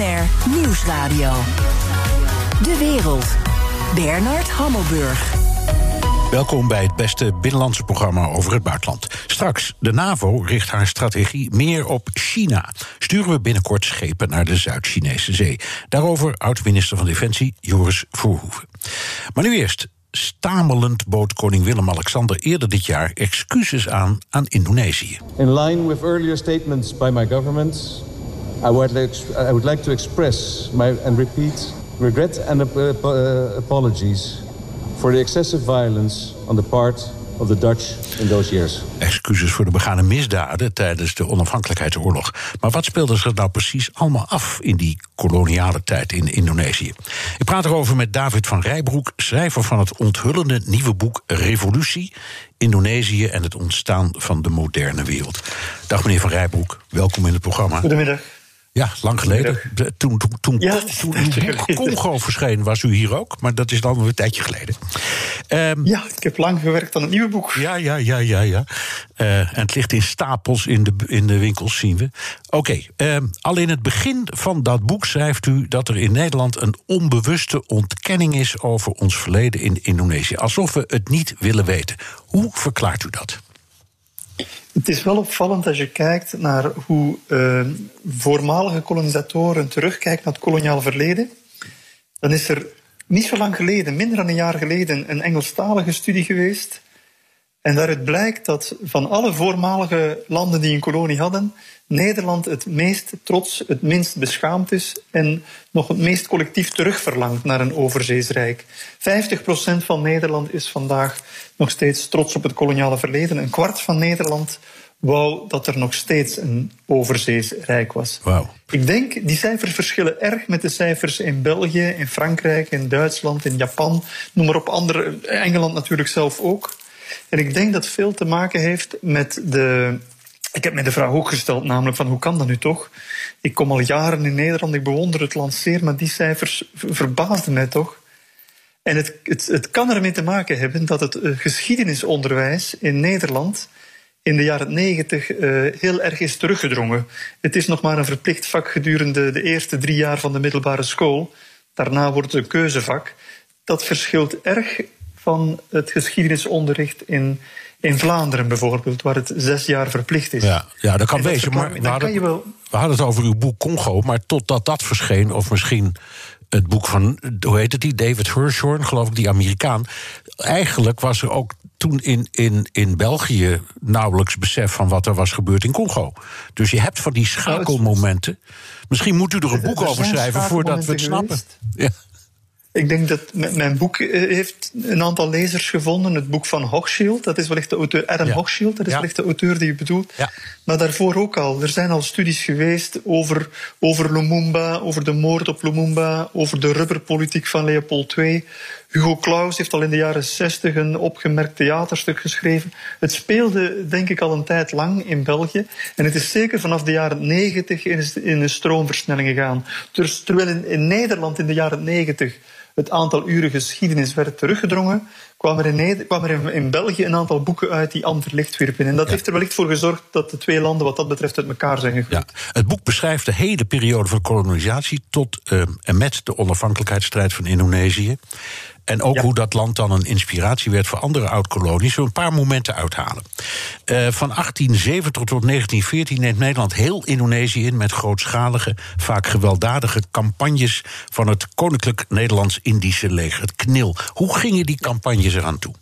BNR Nieuwsradio. De wereld. Bernard Hammelburg. Welkom bij het beste binnenlandse programma over het buitenland. Straks, de NAVO richt haar strategie meer op China. Sturen we binnenkort schepen naar de Zuid-Chinese Zee. Daarover oud-minister van Defensie Joris Voorhoeven. Maar nu eerst. Stamelend bood koning Willem-Alexander eerder dit jaar excuses aan aan Indonesië. In line with earlier statements by my government, I would like, I would like to express my, and repeat regret and uh, apologies for the excessive violence on the part of the Dutch in those years. Excuses voor de begane misdaden tijdens de onafhankelijkheidsoorlog. Maar wat speelde zich nou precies allemaal af in die koloniale tijd in Indonesië? Ik praat erover met David van Rijbroek, schrijver van het onthullende nieuwe boek Revolutie. Indonesië en het ontstaan van de moderne wereld. Dag meneer Van Rijbroek, welkom in het programma. Goedemiddag. Ja, lang geleden. toen toen, toen, ja, toen Congo verscheen, was u hier ook. Maar dat is dan een tijdje geleden. Um, ja, ik heb lang gewerkt aan het nieuwe boek. Ja, ja, ja, ja. ja. Uh, en het ligt in stapels in de, in de winkels, zien we. Oké, okay, um, al in het begin van dat boek schrijft u dat er in Nederland een onbewuste ontkenning is over ons verleden in Indonesië. Alsof we het niet willen weten. Hoe verklaart u dat? Het is wel opvallend als je kijkt naar hoe uh, voormalige kolonisatoren terugkijken naar het koloniaal verleden. Dan is er niet zo lang geleden, minder dan een jaar geleden, een Engelstalige studie geweest. En daaruit blijkt dat van alle voormalige landen die een kolonie hadden, Nederland het meest trots, het minst beschaamd is en nog het meest collectief terugverlangt naar een overzeesrijk. 50% van Nederland is vandaag nog steeds trots op het koloniale verleden. Een kwart van Nederland wou dat er nog steeds een overzeesrijk was. Wow. Ik denk, die cijfers verschillen erg met de cijfers in België, in Frankrijk, in Duitsland, in Japan, noem maar op, andere, Engeland natuurlijk zelf ook. En ik denk dat veel te maken heeft met de ik heb mij de vraag ook gesteld, namelijk van hoe kan dat nu toch? Ik kom al jaren in Nederland, ik bewonder het land zeer, maar die cijfers verbaasden mij toch. En het, het, het kan ermee te maken hebben dat het uh, geschiedenisonderwijs in Nederland in de jaren negentig uh, heel erg is teruggedrongen. Het is nog maar een verplicht vak gedurende de eerste drie jaar van de middelbare school. Daarna wordt het een keuzevak. Dat verschilt erg van het geschiedenisonderricht in in Vlaanderen bijvoorbeeld, waar het zes jaar verplicht is. Ja, ja dat kan wezen. Maar we hadden, wel... we hadden het over uw boek Congo, maar totdat dat verscheen, of misschien het boek van, hoe heet het die, David Hirschhorn, geloof ik, die Amerikaan. Eigenlijk was er ook toen in, in, in België nauwelijks besef van wat er was gebeurd in Congo. Dus je hebt van die nou, schakelmomenten. Misschien moet u er een boek over schrijven voordat we het snappen. Ja. Ik denk dat mijn boek eh, heeft een aantal lezers gevonden. Het boek van Hochschild, dat is wellicht de auteur Adam ja. Hochschild, dat is wellicht de auteur die u bedoelt. Ja. Maar daarvoor ook al. Er zijn al studies geweest over, over Lumumba, over de moord op Lumumba, over de rubberpolitiek van Leopold II. Hugo Claus heeft al in de jaren zestig een opgemerkt theaterstuk geschreven. Het speelde, denk ik, al een tijd lang in België. En het is zeker vanaf de jaren negentig in een stroomversnelling gegaan. Dus terwijl in, Nederland in de jaren negentig het aantal uren geschiedenis werd teruggedrongen, kwam er, in, kwam er in, België een aantal boeken uit die ander licht wierpen. En dat heeft er wellicht voor gezorgd dat de twee landen wat dat betreft uit elkaar zijn gegroeid. Ja. Het boek beschrijft de hele periode van kolonisatie tot uh, en met de onafhankelijkheidsstrijd van Indonesië. En ook hoe dat land dan een inspiratie werd voor andere oud-kolonies. Zo een paar momenten uithalen. Uh, van 1870 tot 1914 neemt Nederland heel Indonesië in met grootschalige, vaak gewelddadige campagnes van het Koninklijk Nederlands-Indische leger, het KNIL. Hoe gingen die campagnes eraan toe?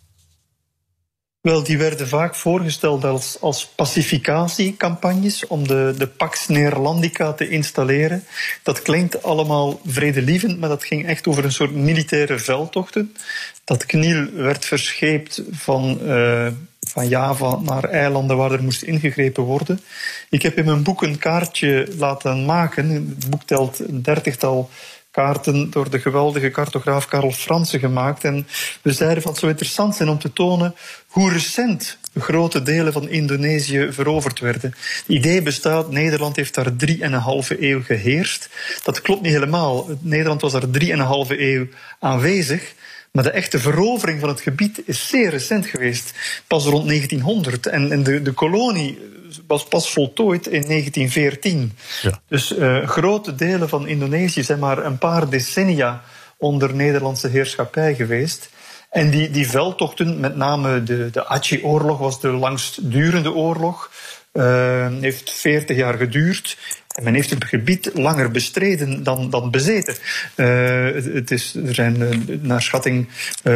Wel, die werden vaak voorgesteld als, als pacificatiecampagnes om de, de Pax Neerlandica te installeren. Dat klinkt allemaal vredelievend, maar dat ging echt over een soort militaire veldtochten. Dat kniel werd verscheept van, uh, van Java naar eilanden waar er moest ingegrepen worden. Ik heb in mijn boek een kaartje laten maken. Het boek telt een dertigtal kaarten door de geweldige cartograaf Karel Fransen gemaakt. En we zeiden van het zou interessant zijn om te tonen hoe recent grote delen van Indonesië veroverd werden. Het idee bestaat, Nederland heeft daar drieënhalve eeuw geheerst. Dat klopt niet helemaal. Nederland was daar drieënhalve eeuw aanwezig. Maar de echte verovering van het gebied is zeer recent geweest, pas rond 1900. En, en de, de kolonie was pas voltooid in 1914. Ja. Dus uh, grote delen van Indonesië zijn maar een paar decennia onder Nederlandse heerschappij geweest. En die, die veldtochten, met name de, de Aceh-oorlog, was de langstdurende oorlog. Uh, heeft 40 jaar geduurd. En men heeft het gebied langer bestreden dan, dan bezeten. Uh, het is, er zijn uh, naar schatting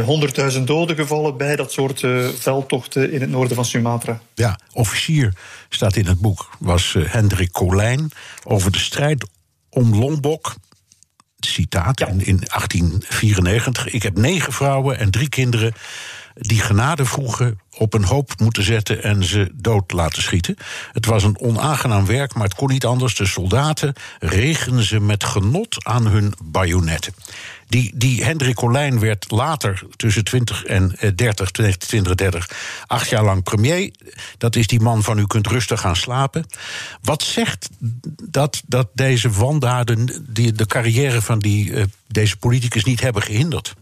honderdduizend uh, doden gevallen bij dat soort veldtochten in het noorden van Sumatra. Ja, officier staat in het boek, was Hendrik Colijn over de strijd om Lombok citaat in, in 1894. Ik heb negen vrouwen en drie kinderen die genade vroegen op een hoop moeten zetten en ze dood laten schieten. Het was een onaangenaam werk, maar het kon niet anders. De soldaten regenen ze met genot aan hun bajonetten. Die, die Hendrik Colijn werd later tussen 20 en 30, 20 30, acht jaar lang premier. Dat is die man van u kunt rustig gaan slapen. Wat zegt dat, dat deze wandaden die, de carrière van die, uh, deze politicus niet hebben gehinderd?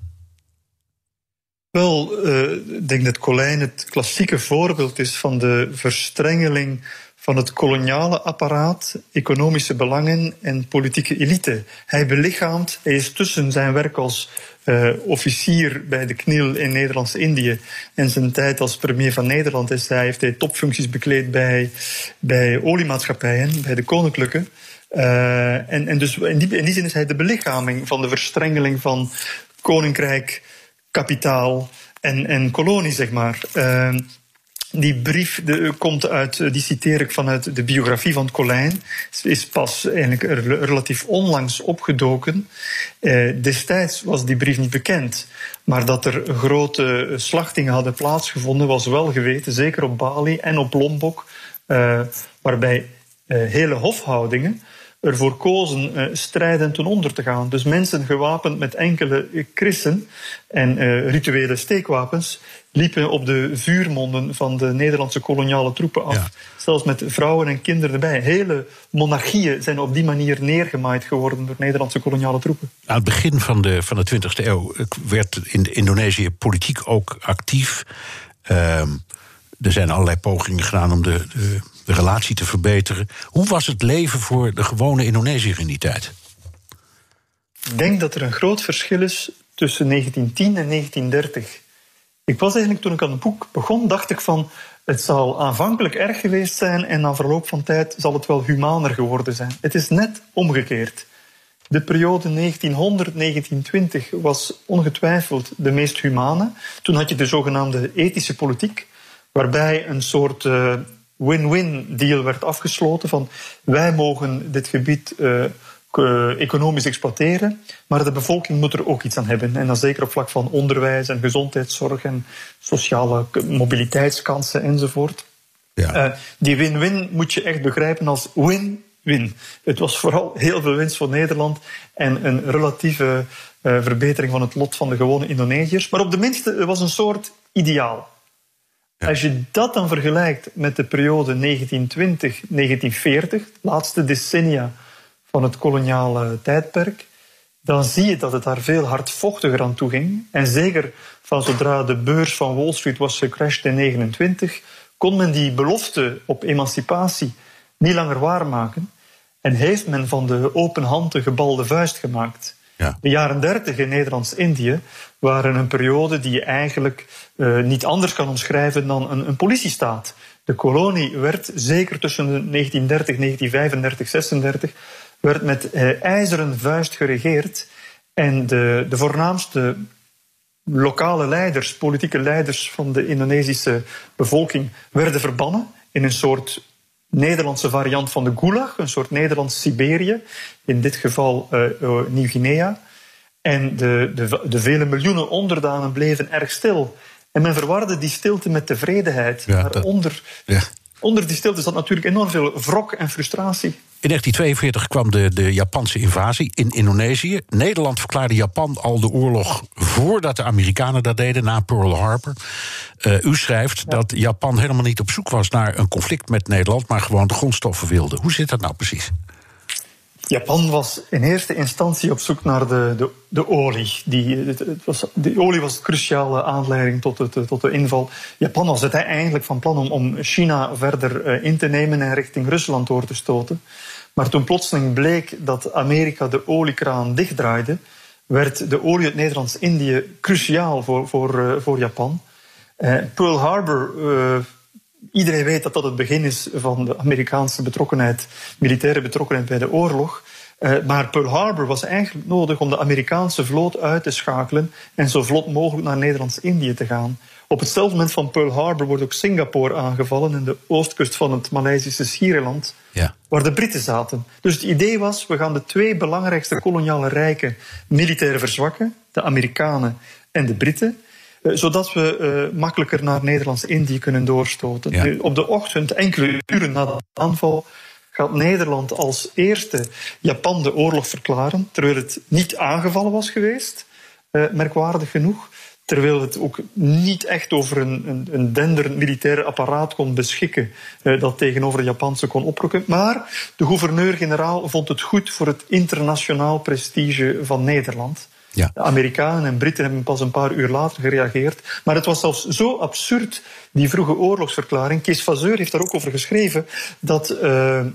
Wel, uh, ik denk dat Colijn het klassieke voorbeeld is van de verstrengeling van het koloniale apparaat, economische belangen en politieke elite. Hij belichaamt, hij is tussen zijn werk als uh, officier bij de KNIL in Nederlands-Indië en zijn tijd als premier van Nederland is hij, heeft hij topfuncties bekleed bij, bij oliemaatschappijen, bij de koninklijke. Uh, en, en dus in die, in die zin is hij de belichaming van de verstrengeling van koninkrijk, kapitaal en, en kolonie, zeg maar. Uh, die brief de, komt uit, eh, die citeer ik vanuit de biografie van Colijn. Is pas eigenlijk relatief onlangs opgedoken. Eh, destijds was die brief niet bekend. Maar dat er grote slachtingen hadden plaatsgevonden, was wel geweten. Zeker op Bali en op Lombok. Eh, waarbij eh, hele hofhoudingen ervoor kozen uh, strijdend ten onder te gaan. Dus mensen gewapend met enkele krissen en uh, rituele steekwapens liepen op de vuurmonden van de Nederlandse koloniale troepen af. Zelfs met vrouwen en kinderen erbij. Hele monarchieën zijn op die manier neergemaaid geworden door Nederlandse koloniale troepen. Aan het begin van de, van de 20e eeuw werd in Indonesië politiek ook actief. Uh, er zijn allerlei pogingen gedaan om de, de de relatie te verbeteren. Hoe was het leven voor de gewone Indonesiër in die tijd? Ik denk dat er een groot verschil is tussen 1910 en 1930. Ik was eigenlijk toen ik aan het boek begon, dacht ik van het zal aanvankelijk erg geweest zijn en na verloop van tijd zal het wel humaner geworden zijn. Het is net omgekeerd. De periode 1900-1920 was ongetwijfeld de meest humane. Toen had je de zogenaamde ethische politiek, waarbij een soort uh, win-win deal werd afgesloten van wij mogen dit gebied uh, economisch exploiteren, maar de bevolking moet er ook iets aan hebben. En dan zeker op vlak van onderwijs en gezondheidszorg en sociale mobiliteitskansen enzovoort. Ja. Uh, die win-win moet je echt begrijpen als win-win. Het was vooral heel veel winst voor Nederland en een relatieve uh, verbetering van het lot van de gewone Indonesiërs. Maar op de minste, het was een soort ideaal. Als je dat dan vergelijkt met de periode 1920-1940, laatste decennia van het koloniale tijdperk, dan zie je dat het daar veel hardvochtiger aan toe ging. En zeker van zodra de beurs van Wall Street was gecrashed in 1929, kon men die belofte op emancipatie niet langer waarmaken. En heeft men van de open hand de gebalde vuist gemaakt. De jaren 30 in Nederlands-Indië waren een periode die je eigenlijk uh, niet anders kan omschrijven dan een, een politiestaat. De kolonie werd zeker tussen 1930, 1935, 36 werd met uh, ijzeren vuist geregeerd. En de, de voornaamste lokale leiders, politieke leiders van de Indonesische bevolking werden verbannen in een soort Nederlandse variant van de Gulag, een soort Nederlands Siberië, in dit geval uh, Nieuw-Guinea. En de, de, de, vele miljoenen onderdanen bleven erg stil. En men verwarde die stilte met tevredenheid. Ja, maar onder, ja. onder die stilte zat natuurlijk enorm veel wrok en frustratie. In 1942 kwam de, de Japanse invasie in Indonesië. Nederland verklaarde Japan al de oorlog voordat de Amerikanen dat deden, na Pearl Harbor. Uh, u schrijft dat Japan helemaal niet op zoek was naar een conflict met Nederland, maar gewoon de grondstoffen wilde. Hoe zit dat nou precies? Japan was in eerste instantie op zoek naar de, de, de olie. Die, het, was, de olie was de cruciale aanleiding tot, het, tot de inval. Japan was het eigenlijk van plan om, om China verder uh, in te nemen en richting Rusland door te stoten. Maar toen plotseling bleek dat Amerika de oliekraan dichtdraaide, werd de olie uit Nederlands-Indië cruciaal voor, voor, uh, voor Japan. Uh, Pearl Harbor iedereen weet dat dat het begin is van de Amerikaanse betrokkenheid, militaire betrokkenheid bij de oorlog. Maar Pearl Harbor was eigenlijk nodig om de Amerikaanse vloot uit te schakelen en zo vlot mogelijk naar Nederlands-Indië te gaan. Op hetzelfde moment van Pearl Harbor wordt ook Singapore aangevallen in de oostkust van het Maleisische Schiereiland, ja. waar de Britten zaten. Dus het idee was, we gaan de twee belangrijkste koloniale rijken militair verzwakken, de Amerikanen en de Britten. Eh, zodat we uh, makkelijker naar Nederlands-Indië kunnen doorstoten. Ja. Nu, op de ochtend, enkele uren na de aanval, gaat Nederland als eerste Japan de oorlog verklaren, terwijl het niet aangevallen was geweest, uh, merkwaardig genoeg. Terwijl het ook niet echt over een, een, een denderend militair apparaat kon beschikken dat tegenover de Japanse kon oprukken. Maar de gouverneur-generaal vond het goed voor het internationaal prestige van Nederland. Ja. De Amerikanen en Britten hebben pas een paar uur later gereageerd. Maar het was zelfs zo absurd, die vroege oorlogsverklaring. Kees Vazeur heeft daar ook over geschreven dat. Uh,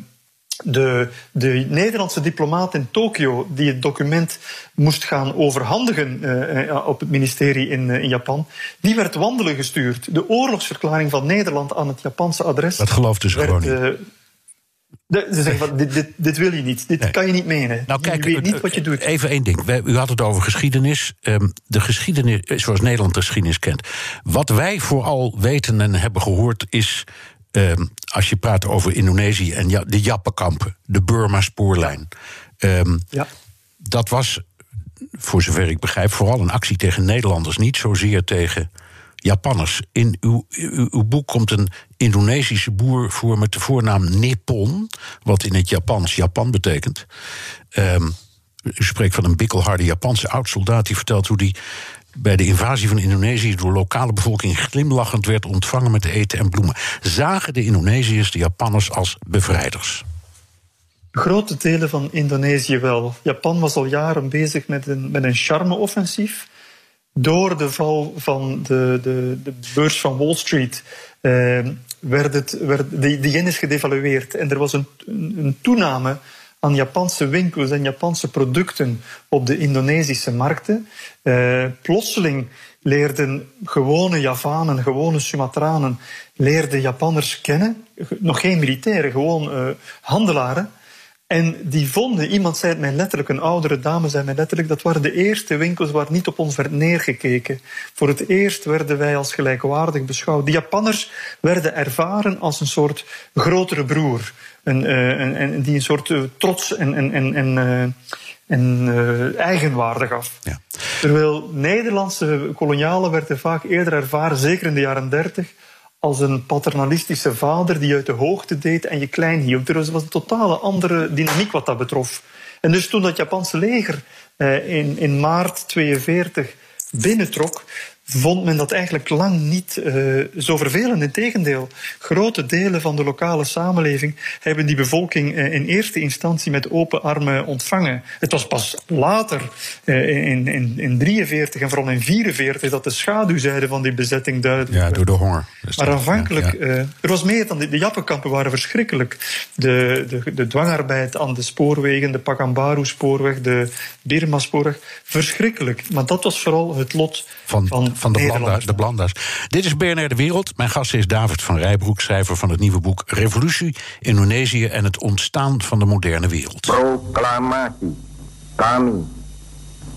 de, de, Nederlandse diplomaat in Tokio, die het document moest gaan overhandigen uh, op het ministerie in, uh, in, Japan, die werd wandelen gestuurd. De oorlogsverklaring van Nederland aan het Japanse adres. Dat gelooft dus werd, gewoon niet. De, ze zeggen van, dit, dit, dit, wil je niet. Dit kan je niet menen. Nou, kijk, je weet niet wat je doet. Even één ding. U had het over geschiedenis. Ehm, de geschiedenis, eh, zoals Nederland de geschiedenis kent. Wat wij vooral weten en hebben gehoord is... Um, als je praat over Indonesië en de Jappenkampen, de Burma-spoorlijn. Um, ja. Dat was, voor zover ik begrijp, vooral een actie tegen Nederlanders, niet zozeer tegen Japanners. In uw, uw, uw, boek komt een Indonesische boer voor met de voornaam Nippon, wat in het Japans Japan betekent. Um, u spreekt van een bikkelharde Japanse oud-soldaat die vertelt hoe die bij de invasie van Indonesië door lokale bevolking glimlachend werd ontvangen met eten en bloemen. Zagen de Indonesiërs de Japanners als bevrijders? Grote delen van Indonesië wel. Japan was al jaren bezig met een, met een charme-offensief door de val van de, de, de beurs van Wall Street eh, werd het, werd, de, de yen is gedevalueerd. En er was een, een toename aan Japanse winkels en Japanse producten op de Indonesische markten. Uh, plotseling leerden gewone Javanen, gewone Sumatranen, leerden Japanners kennen. Nog geen militairen, gewoon uh, handelaren. En die vonden, iemand zei het mij letterlijk, een oudere dame zei mij letterlijk, dat waren de eerste winkels waar niet op ons werd neergekeken. Voor het eerst werden wij als gelijkwaardig beschouwd. De Japanners werden ervaren als een soort grotere broer. Een, uh, een, die een soort uh, trots en, en, en, en, uh, en eigenwaarde gaf. Ja. Terwijl Nederlandse kolonialen werden vaak eerder ervaren, zeker in de jaren dertig, als een paternalistische vader die uit de hoogte deed en je klein hield. Er was een totale andere dynamiek wat dat betrof. En dus toen dat Japanse leger eh, in, in maart 42 binnentrok, vond men dat eigenlijk lang niet uh, zo vervelend. Integendeel, grote delen van de lokale samenleving hebben die bevolking uh, in eerste instantie met open armen ontvangen. Het was pas later, uh, in, in, in 43 en vooral in 44, dat de schaduwzijde van die bezetting duidelijk Ja, door de honger. Maar aanvankelijk, ja, er was meer dan... De, de Jappenkampen waren verschrikkelijk. De, de, de dwangarbeid aan de spoorwegen, de Pakambaru-spoorweg, de Birma-spoorweg, verschrikkelijk. Maar dat was vooral het lot van, van van de, blanda, de Blanda's. Dit is BNR De Wereld. Mijn gast is David van Rijbroek, schrijver van het nieuwe boek Revolutie, Indonesië en het ontstaan van de moderne wereld. Proclamatie. Kami.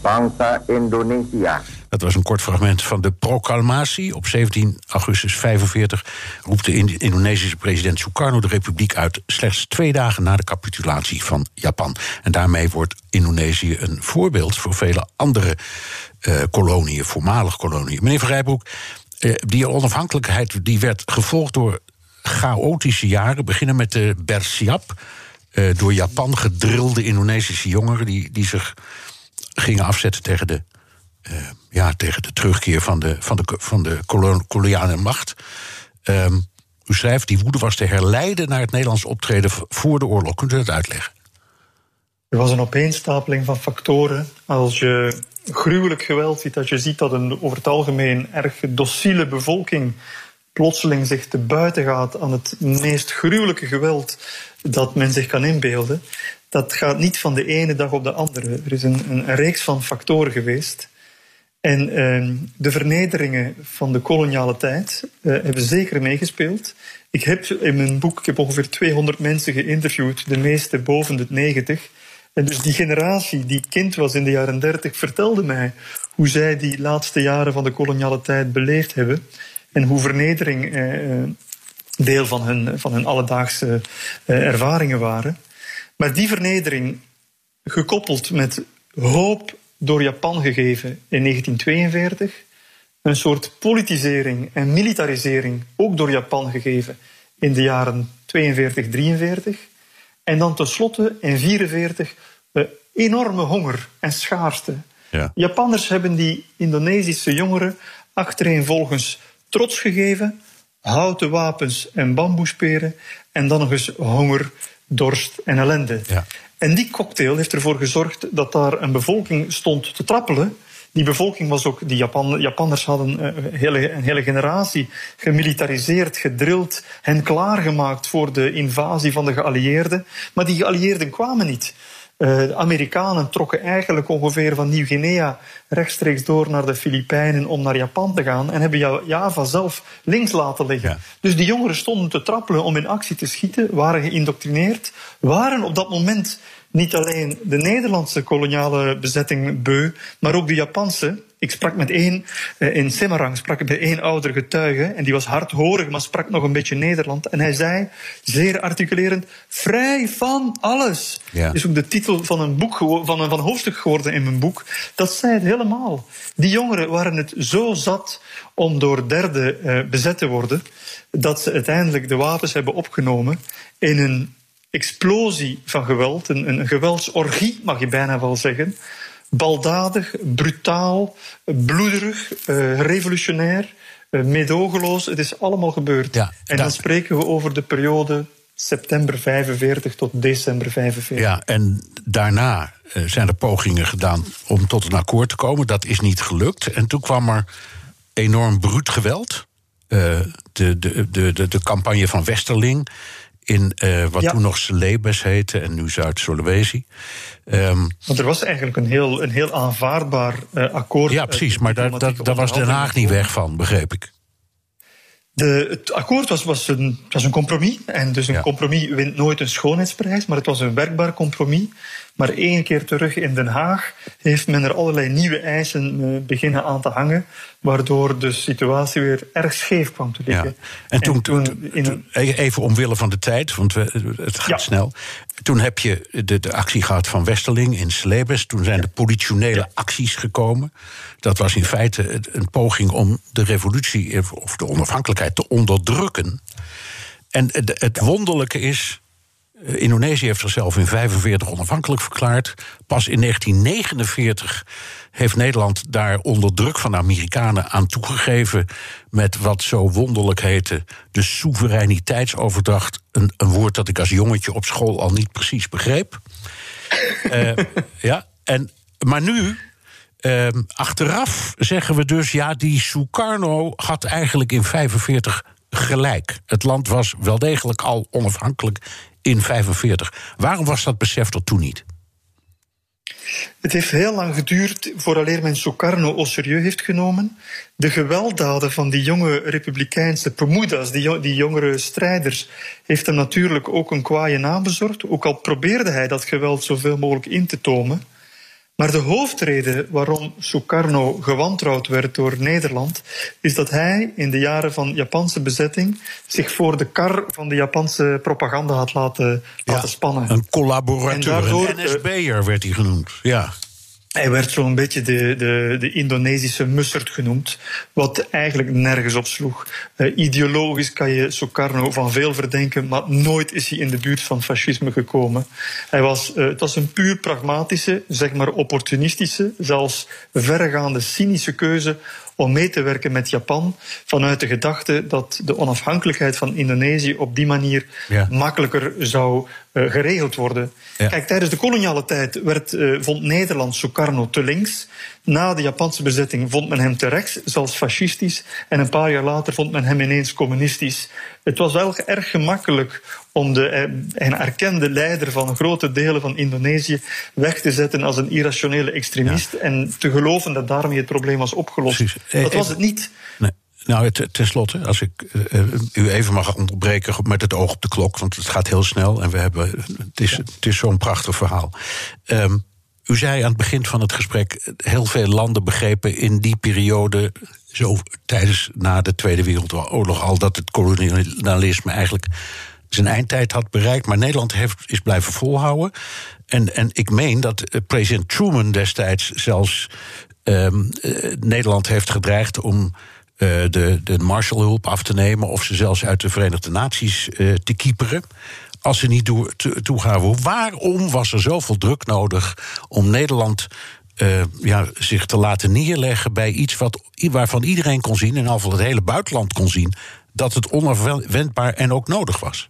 Bangsa Indonesia. Dat was een kort fragment van de proclamatie. Op 17 augustus 45 roept de Indonesische president Sukarno de republiek uit slechts twee dagen na de capitulatie van Japan. En daarmee wordt Indonesië een voorbeeld voor vele andere uh, koloniën, voormalig koloniën. Meneer Van uh, die onafhankelijkheid die werd gevolgd door chaotische jaren. Beginnen met de Bersiap, uh, door Japan gedrilde Indonesische jongeren die, die zich gingen afzetten tegen de, ja, tegen de terugkeer van de, van de, van de koloniale macht. Um, u schrijft, die woede was te herleiden naar het Nederlands optreden voor de oorlog. Kunt u dat uitleggen? Er was een opeenstapeling van factoren. Als je gruwelijk geweld ziet, als je ziet dat een over het algemeen erg docile bevolking plotseling zich te buiten gaat aan het meest gruwelijke geweld dat men zich kan inbeelden, dat gaat niet van de ene dag op de andere. Er is een, een reeks van factoren geweest. En uh, de vernederingen van de koloniale tijd uh, hebben zeker meegespeeld. Ik heb in mijn boek ik heb ongeveer 200 mensen geïnterviewd, de meeste boven de 90. En dus die generatie die kind was in de jaren 30 vertelde mij hoe zij die laatste jaren van de koloniale tijd beleefd hebben. En hoe vernedering uh, deel van hun, van hun alledaagse ervaringen waren. Maar die vernedering, gekoppeld met hoop door Japan gegeven in 1942, een soort politisering en militarisering ook door Japan gegeven in de jaren 42, 43, en dan tenslotte in 1944 enorme honger en schaarste. Ja. Japanners hebben die Indonesische jongeren achtereenvolgens trots gegeven, houten wapens en bamboesperen, en dan nog eens honger dorst en ellende. Ja. En die cocktail heeft ervoor gezorgd dat daar een bevolking stond te trappelen. Die bevolking was ook, die Japan, Japanners hadden een hele, een hele generatie gemilitariseerd, gedrild, hen klaargemaakt voor de invasie van de geallieerden. Maar die geallieerden kwamen niet. Uh, de Amerikanen trokken eigenlijk ongeveer van Nieuw-Guinea rechtstreeks door naar de Filipijnen om naar Japan te gaan en hebben Java zelf links laten liggen. Dus die jongeren stonden te trappelen om in actie te schieten, waren geïndoctrineerd, waren op dat moment niet alleen de Nederlandse koloniale bezetting beu, maar ook de Japanse. Ik sprak met één, eh, in Semarang sprak ik met één ouder getuige, en die was hardhorig, maar sprak nog een beetje Nederland. En hij zei, zeer articulerend, vrij van alles. Ja. is ook de titel van een, boek, van een, van hoofdstuk geworden in mijn boek. Dat zei het helemaal. Die jongeren waren het zo zat om door derden uh, bezet te worden, dat ze uiteindelijk de wapens hebben opgenomen in een explosie van geweld, een, een geweldsorgie mag je bijna wel zeggen. Baldadig, brutaal, bloederig, uh, revolutionair, uh, medogeloos. Het is allemaal gebeurd. Ja, en dan spreken we over de periode september 45 tot december 45. Ja, en daarna uh, zijn er pogingen gedaan om tot een akkoord te komen. Dat is niet gelukt. En toen kwam er enorm bruut geweld. de, de, de, de, de campagne van Westerling in uh, wat toen nog Celebes heette en nu Zuid-Sulawesi. Um, Want er was eigenlijk een heel, een heel aanvaardbaar uh, akkoord. Ja, precies, maar daar, daar, daar was Den Haag niet weg van, begreep ik. De, het akkoord was, was, een, was een compromis. En dus een compromis wint nooit een schoonheidsprijs, maar het was een werkbaar compromis. Maar één keer terug in Den Haag heeft men er allerlei nieuwe eisen eh, beginnen aan te hangen, waardoor de situatie weer erg scheef kwam te liggen. Ja. En, toen, toen, in even omwille van de tijd, want we, het gaat snel. Toen heb je de, de, actie gehad van Westerling in Slebes. Toen zijn de politionele acties gekomen. Dat was in feite een poging om de revolutie of de onafhankelijkheid te onderdrukken. En het, het wonderlijke is Indonesië heeft zichzelf in 1945 onafhankelijk verklaard. Pas in 1949 heeft Nederland daar onder druk van de Amerikanen aan toegegeven. met wat zo wonderlijk heette de soevereiniteitsoverdracht. Een, een woord dat ik als jongetje op school al niet precies begreep. uh, ja, en, maar nu. Uh, achteraf zeggen we dus, ja, die Sukarno had eigenlijk in 1945 gelijk. Het land was wel degelijk al onafhankelijk in 45. Waarom was dat besef er toen niet? Het heeft heel lang geduurd vooraleer men Sukarno au serieus heeft genomen. De gewelddaden van die jonge republikeinse Pemudas, die, die jongere strijders, heeft hem natuurlijk ook een kwaaie naam bezorgd. Ook al probeerde hij dat geweld zoveel mogelijk in te tomen. Maar de hoofdreden waarom Sukarno gewantrouwd werd door Nederland, is dat hij in de jaren van Japanse bezetting zich voor de kar van de Japanse propaganda had laten, laten spannen. Een collaborateur, daardoor, een NSB'er werd hij genoemd. Ja. Hij werd zo'n beetje de, de, de Indonesische Mussert genoemd, wat eigenlijk nergens op sloeg. Uh, ideologisch kan je Sukarno van veel verdenken, maar nooit is hij in de buurt van fascisme gekomen. Hij was, uh, het was een puur pragmatische, zeg maar opportunistische, zelfs verregaande cynische keuze om mee te werken met Japan vanuit de gedachte dat de onafhankelijkheid van Indonesië op die manier Ja. makkelijker zou eh, geregeld worden. Ja. Kijk, tijdens de koloniale tijd werd, eh, vond Nederland Sukarno te links. Na de Japanse bezetting vond men hem te rechts, zelfs fascistisch. En een paar jaar later vond men hem ineens communistisch. Het was wel erg gemakkelijk om de eh, een erkende leider van grote delen van Indonesië weg te zetten als een irrationele extremist. En te geloven dat daarmee het probleem was opgelost. Precies. Eh, Dat was even- het niet. Nee. Nou, het- tenslotte, als ik eh, u even mag onderbreken met het oog op de klok, want het gaat heel snel en we hebben, het is, het is zo'n prachtig verhaal. Ehm, u zei aan het begin van het gesprek, heel veel landen begrepen in die periode, zo tijdens na de Tweede Wereldoorlog al, dat het kolonialisme eigenlijk zijn eindtijd had bereikt. Maar Nederland heeft, is blijven volhouden. En, en ik meen dat eh, president Truman destijds zelfs ehm, eh, Nederland heeft gedreigd om eh, de, de Marshallhulp af te nemen. of ze zelfs uit de Verenigde Naties te kieperen. Als ze niet toe- toe- toegaven. Waarom was er zoveel druk nodig om Nederland ja, zich te laten neerleggen bij iets wat, waarvan iedereen kon zien, en al van het hele buitenland kon zien, dat het onafwendbaar en ook nodig was?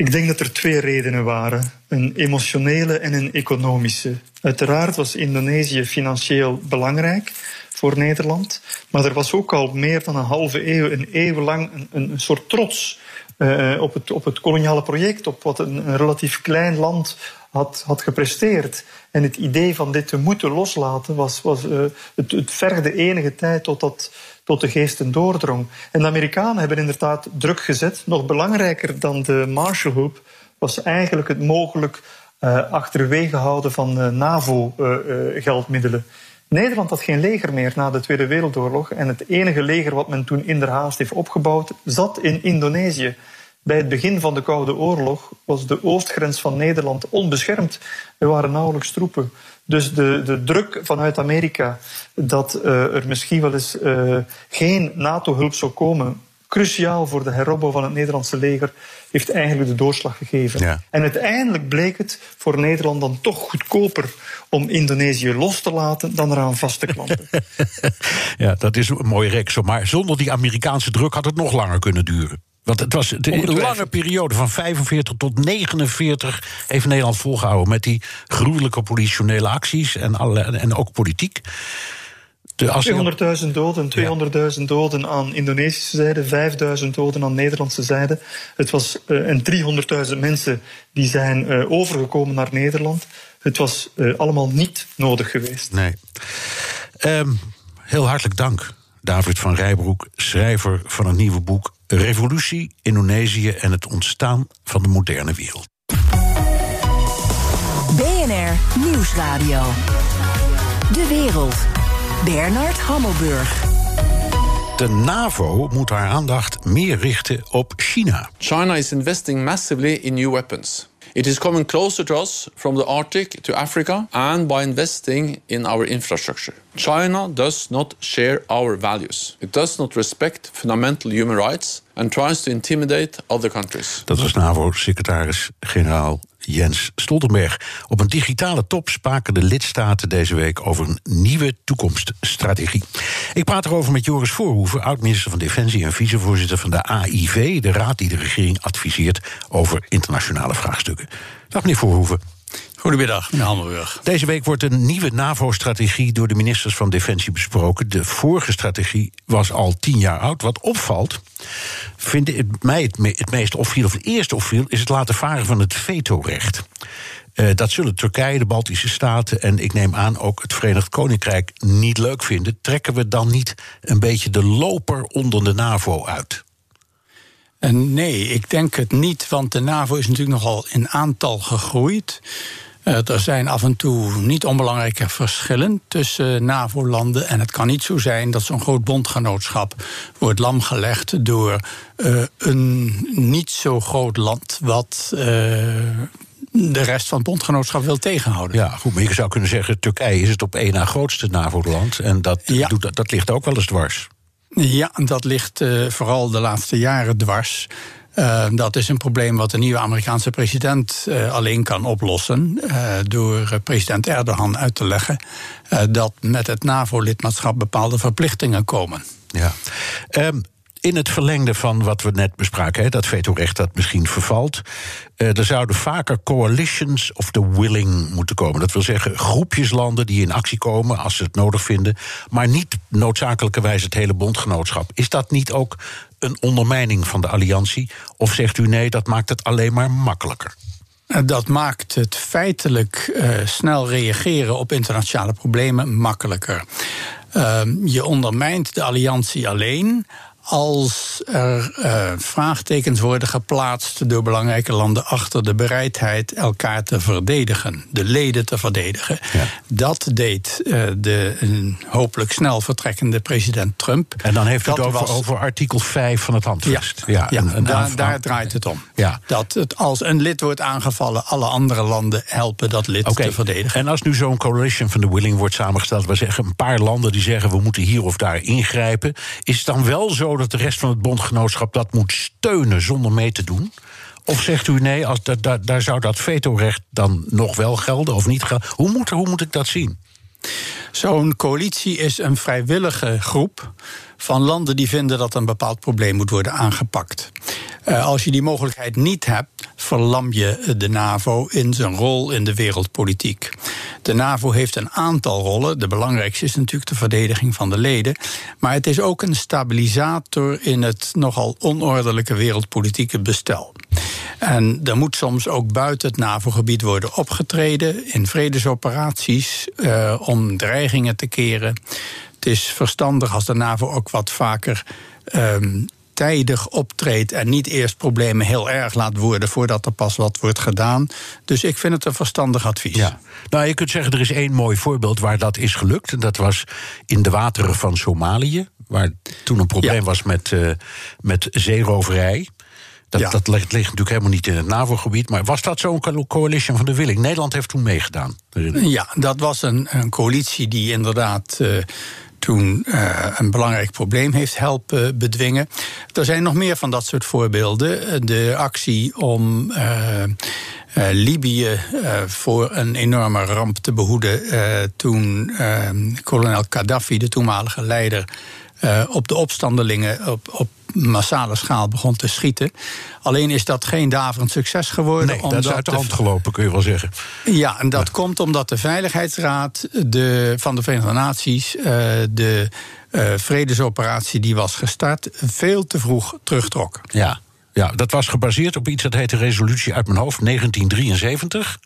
Ik denk dat er twee redenen waren: een emotionele en een economische. Uiteraard was Indonesië financieel belangrijk voor Nederland, maar er was ook al meer dan een halve eeuw, een eeuw lang, een, soort trots eh, op, het, op het koloniale project, op wat een, relatief klein land had, had gepresteerd. En het idee van dit te moeten loslaten was, was eh, het, het enige tijd tot dat tot de geesten doordrong. En de Amerikanen hebben inderdaad druk gezet. Nog belangrijker dan de Marshallhulp was eigenlijk het mogelijk eh, achterwege houden van eh, NAVO-geldmiddelen. Nederland had geen leger meer na de Tweede Wereldoorlog. En het enige leger wat men toen inderhaast heeft opgebouwd, zat in Indonesië. Bij het begin van de Koude Oorlog was de oostgrens van Nederland onbeschermd. Er waren nauwelijks troepen. Dus de, de druk vanuit Amerika dat eh, er misschien wel eens eh, geen NATO-hulp zou komen, cruciaal voor de heropbouw van het Nederlandse leger, heeft eigenlijk de doorslag gegeven. Ja. En uiteindelijk bleek het voor Nederland dan toch goedkoper om Indonesië los te laten dan eraan vast te klampen. Ja, dat is een mooie reeks. Maar zonder die Amerikaanse druk had het nog langer kunnen duren. Want het was een lange periode van 45 tot 49 heeft Nederland volgehouden met die gruwelijke politionele acties en, alle, en ook politiek. De, als 200.000 doden, 200.000 doden aan Indonesische zijde, 5.000 doden aan Nederlandse zijde. Het was, eh, en 300.000 mensen die zijn eh, overgekomen naar Nederland. Het was eh, allemaal niet nodig geweest. Nee. Ehm, heel hartelijk dank, David van Rijbroek, schrijver van het nieuwe boek Revolutie, Indonesië en het ontstaan van de moderne wereld. BNR Nieuwsradio. De wereld. Bernard Hammelburg. De NAVO moet haar aandacht meer richten op China. China is investing massively in new weapons. It is coming closer to us from the Arctic to Africa and by investing in our infrastructure. China does not share our values. It does not respect fundamental human rights and tries to intimidate other countries. Dat was NAVO-secretaris-generaal Jens Stoltenberg. Op een digitale top spraken de lidstaten deze week over een nieuwe toekomststrategie. Ik praat erover met Joris Voorhoeven, oud-minister van Defensie en vicevoorzitter van de AIV, de raad die de regering adviseert over internationale vraagstukken. Dag meneer Voorhoeven. Goedemiddag, meneer Hammelburg. Deze week wordt een nieuwe NAVO-strategie door de ministers van Defensie besproken. De vorige strategie was al tien jaar oud. Wat opvalt, vind ik mij het, me- het meest opviel, of het eerste opviel, is het laten varen van het vetorecht. Eh, dat zullen Turkije, de Baltische Staten en ik neem aan ook het Verenigd Koninkrijk niet leuk vinden. Trekken we dan niet een beetje de loper onder de NAVO uit? En nee, ik denk het niet, want de NAVO is natuurlijk nogal in aantal gegroeid. Eh, er zijn af en toe niet onbelangrijke verschillen tussen NAVO-landen. En het kan niet zo zijn dat zo'n groot bondgenootschap wordt lamgelegd door eh, een niet zo groot land wat. eh, de rest van het bondgenootschap wil tegenhouden. Ja, goed, maar je zou kunnen zeggen: Turkije is het op één na grootste NAVO-land. En dat, Ja. doet, dat, ligt ook wel eens dwars. Ja, dat ligt vooral de laatste jaren dwars. Uh, dat is een probleem wat de nieuwe Amerikaanse president uh, alleen kan oplossen. Uh, door president Erdogan uit te leggen dat met het NAVO-lidmaatschap bepaalde verplichtingen komen. Ja. Um, in het verlengde van wat we net bespraken, hè, dat vetorecht dat misschien vervalt. Uh, er zouden vaker coalitions of the willing moeten komen. Dat wil zeggen groepjes landen die in actie komen als ze het nodig vinden, maar niet noodzakelijkerwijs het hele bondgenootschap. Is dat niet ook een ondermijning van de alliantie? Of zegt u nee, dat maakt het alleen maar makkelijker? Dat maakt het feitelijk uh, snel reageren op internationale problemen makkelijker. Uh, je ondermijnt de alliantie alleen als er uh, vraagtekens worden geplaatst door belangrijke landen achter de bereidheid elkaar te verdedigen, de leden te verdedigen. Ja. Dat deed uh, de uh, hopelijk snel vertrekkende president Trump. En dan heeft het over, was... over, artikel 5 van het handvest. Ja, ja, een, een daar, daar, draait het om. Ja. Dat het, als een lid wordt aangevallen, alle andere landen helpen dat lid okay. te verdedigen. En als nu zo'n coalition van de willing wordt samengesteld, we zeggen een paar landen die zeggen we moeten hier of daar ingrijpen, is het dan wel zo dat de rest van het bondgenootschap dat moet steunen zonder mee te doen? Of zegt u nee, als dat, daar zou dat vetorecht dan nog wel gelden of niet gelden? Hoe moet, hoe moet ik dat zien? Zo'n coalitie is een vrijwillige groep van landen die vinden dat een bepaald probleem moet worden aangepakt. Uh, als je die mogelijkheid niet hebt, verlam je de NAVO in zijn rol in de wereldpolitiek. De NAVO heeft een aantal rollen. De belangrijkste is natuurlijk de verdediging van de leden. Maar het is ook een stabilisator in het nogal onordelijke wereldpolitieke bestel. En er moet soms ook buiten het NAVO-gebied worden opgetreden in vredesoperaties uh, om dreigingen te keren. Het is verstandig als de NAVO ook wat vaker um, tijdig optreedt en niet eerst problemen heel erg laat worden voordat er pas wat wordt gedaan. Dus ik vind het een verstandig advies. Ja. Nou, je kunt zeggen, er is één mooi voorbeeld waar dat is gelukt. En dat was in de wateren van Somalië, waar toen een probleem ja. was met, uh, met zeeroverij. Dat, ja. dat ligt, ligt, natuurlijk helemaal niet in het NAVO-gebied. Maar was dat zo'n coalition van de Willing? Nederland heeft toen meegedaan. Ja, dat was een, een coalitie die inderdaad. Uh, toen uh, een belangrijk probleem heeft helpen bedwingen. Er zijn nog meer van dat soort voorbeelden. De actie om. Uh, Libië voor een enorme ramp te behoeden. Toen kolonel Gaddafi, de toenmalige leider, op de opstandelingen op, op massale schaal begon te schieten. Alleen is dat geen daverend succes geworden. Nee, omdat dat is uit de hand gelopen, kun je wel zeggen. Ja, en dat ja. komt omdat de Veiligheidsraad de, van de Verenigde Naties... Uh, de uh, vredesoperatie die was gestart... veel te vroeg terugtrok. Ja, ja, dat was gebaseerd op iets dat heette resolutie uit mijn hoofd 1973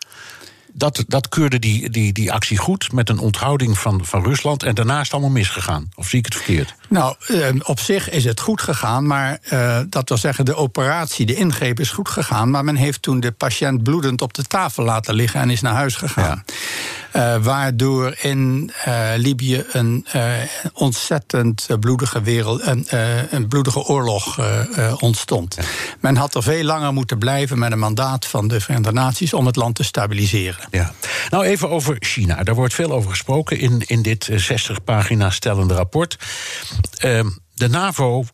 dat, dat keurde die, die, die actie goed met een onthouding van, van Rusland. En daarna is het allemaal misgegaan. Of zie ik het verkeerd? Nou, uh, op zich is het goed gegaan. Maar uh, dat wil zeggen, de operatie, de ingreep is goed gegaan. Maar men heeft toen de patiënt bloedend op de tafel laten liggen en is naar huis gegaan. Ja. Uh, waardoor in uh, Libië een ontzettend bloedige, wereld, een, een bloedige oorlog ontstond. Ja. Men had er veel langer moeten blijven met een mandaat van de Verenigde Naties om het land te stabiliseren. Ja. Nou, even over China. Daar wordt veel over gesproken in, in dit 60 pagina stellende rapport. Ehm, de NAVO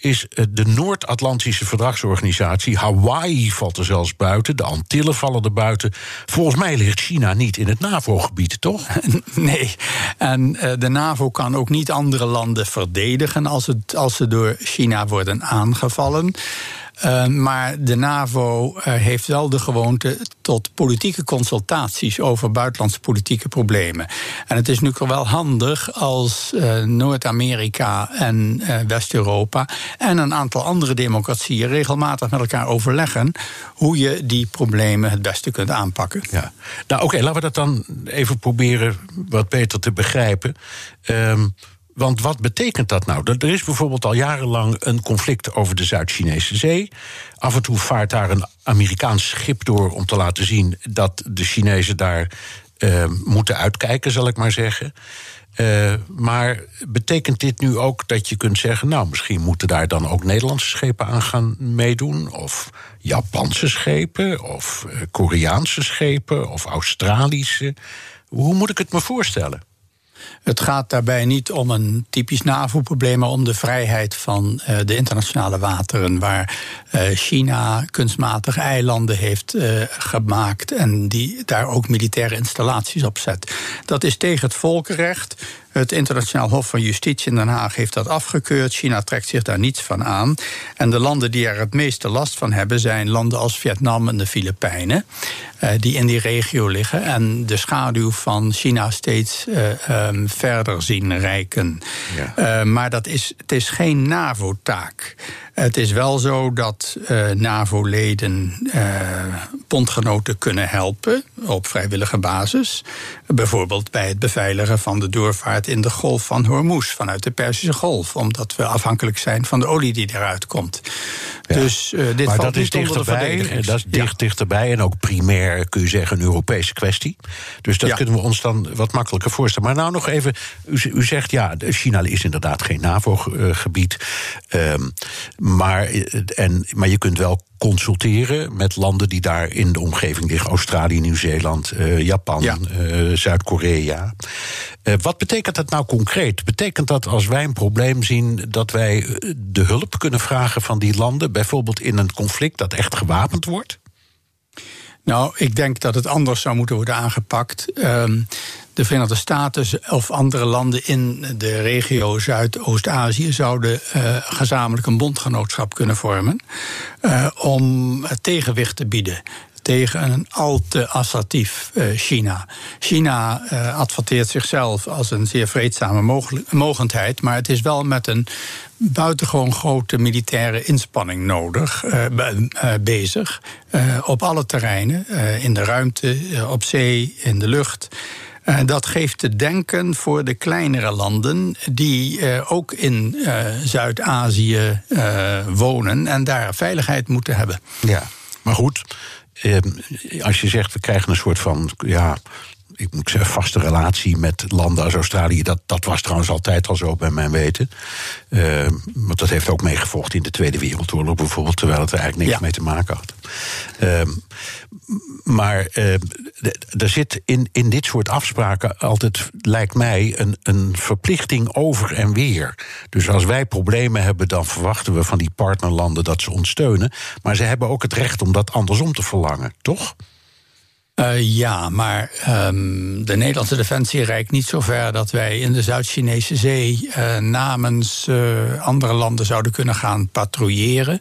is de Noord-Atlantische Verdragsorganisatie. Hawaii valt er zelfs buiten, de Antillen vallen er buiten. Volgens mij ligt China niet in het NAVO-gebied, toch? Nee, en uh, de NAVO kan ook niet andere landen verdedigen als, het, als ze door China worden aangevallen. Uh, maar de NAVO uh, heeft wel de gewoonte tot politieke consultaties over buitenlandse politieke problemen. En het is nu wel handig als uh, Noord-Amerika en West-Europa en een aantal andere democratieën regelmatig met elkaar overleggen hoe je die problemen het beste kunt aanpakken. Ja. Nou, oké, laten we dat dan even proberen wat beter te begrijpen. Um, want wat betekent dat nou? Er is bijvoorbeeld al jarenlang een conflict over de Zuid-Chinese Zee. Af en toe vaart daar een Amerikaans schip door om te laten zien dat de Chinezen daar uh, moeten uitkijken, zal ik maar zeggen. Uh, maar betekent dit nu ook dat je kunt zeggen, nou, misschien moeten daar dan ook Nederlandse schepen aan gaan meedoen? Of Japanse schepen, of Koreaanse schepen, of Australische? Hoe moet ik het me voorstellen? Het gaat daarbij niet om een typisch NAVO-probleem, maar om de vrijheid van uh, de internationale wateren, waar uh, China kunstmatig eilanden heeft uh, gemaakt en die daar ook militaire installaties op zet. Dat is tegen het volkenrecht. Het Internationaal Hof van Justitie in Den Haag heeft dat afgekeurd. China trekt zich daar niets van aan. En de landen die er het meeste last van hebben zijn landen als Vietnam en de Filipijnen, uh, die in die regio liggen en de schaduw van China steeds uh, um, verder zien rijken. Ja. Uh, maar dat is, het is geen NAVO-taak. Het is wel zo dat uh, NAVO-leden uh, bondgenoten kunnen helpen op vrijwillige basis. Bijvoorbeeld bij het beveiligen van de doorvaart in de golf van Hormuz vanuit de Perzische Golf, omdat we afhankelijk zijn van de olie die eruit komt. Ja. Dus uh, dit maar valt dat is dichterbij. Dat is dicht, ja. dichterbij en ook primair kun je zeggen een Europese kwestie. Dus dat ja. kunnen we ons dan wat makkelijker voorstellen. Maar nou nog even, u, u zegt ja, China is inderdaad geen NAVO-gebied. Um, maar, en, maar je kunt wel consulteren met landen die daar in de omgeving liggen: Australië, Nieuw-Zeeland, uh, Japan, ja. uh, Zuid-Korea. Uh, wat betekent dat nou concreet? Betekent dat als wij een probleem zien dat wij de hulp kunnen vragen van die landen, bijvoorbeeld in een conflict dat echt gewapend wordt? Nou, ik denk dat het anders zou moeten worden aangepakt. Um, de Verenigde Staten of andere landen in de regio Zuidoost-Azië zouden uh, gezamenlijk een bondgenootschap kunnen vormen uh, om tegenwicht te bieden tegen een al te assertief uh, China. China adverteert zichzelf als een zeer vreedzame mogendheid, maar het is wel met een buitengewoon grote militaire inspanning nodig, bezig. op alle terreinen, in de ruimte, op zee, in de lucht. Uh, dat geeft te denken voor de kleinere landen die uh, ook in uh, Zuid-Azië wonen en daar veiligheid moeten hebben. Ja, maar goed, als je zegt we krijgen een soort van ja, ik moet zeggen, vaste relatie met landen als Australië. Dat, dat was trouwens altijd al zo bij mijn weten. Uh, want dat heeft ook meegevolgd in de Tweede Wereldoorlog bijvoorbeeld, terwijl het er eigenlijk niks ja. mee te maken had. Uh, maar uh, er zit in, in dit soort afspraken altijd, lijkt mij, een, een verplichting over en weer. Dus als wij problemen hebben, dan verwachten we van die partnerlanden dat ze ons steunen. Maar ze hebben ook het recht om dat andersom te verlangen, toch? Uh, ja, maar um, de Nederlandse defensie reikt niet zo ver dat wij in de Zuid-Chinese zee uh, namens uh, andere landen zouden kunnen gaan patrouilleren.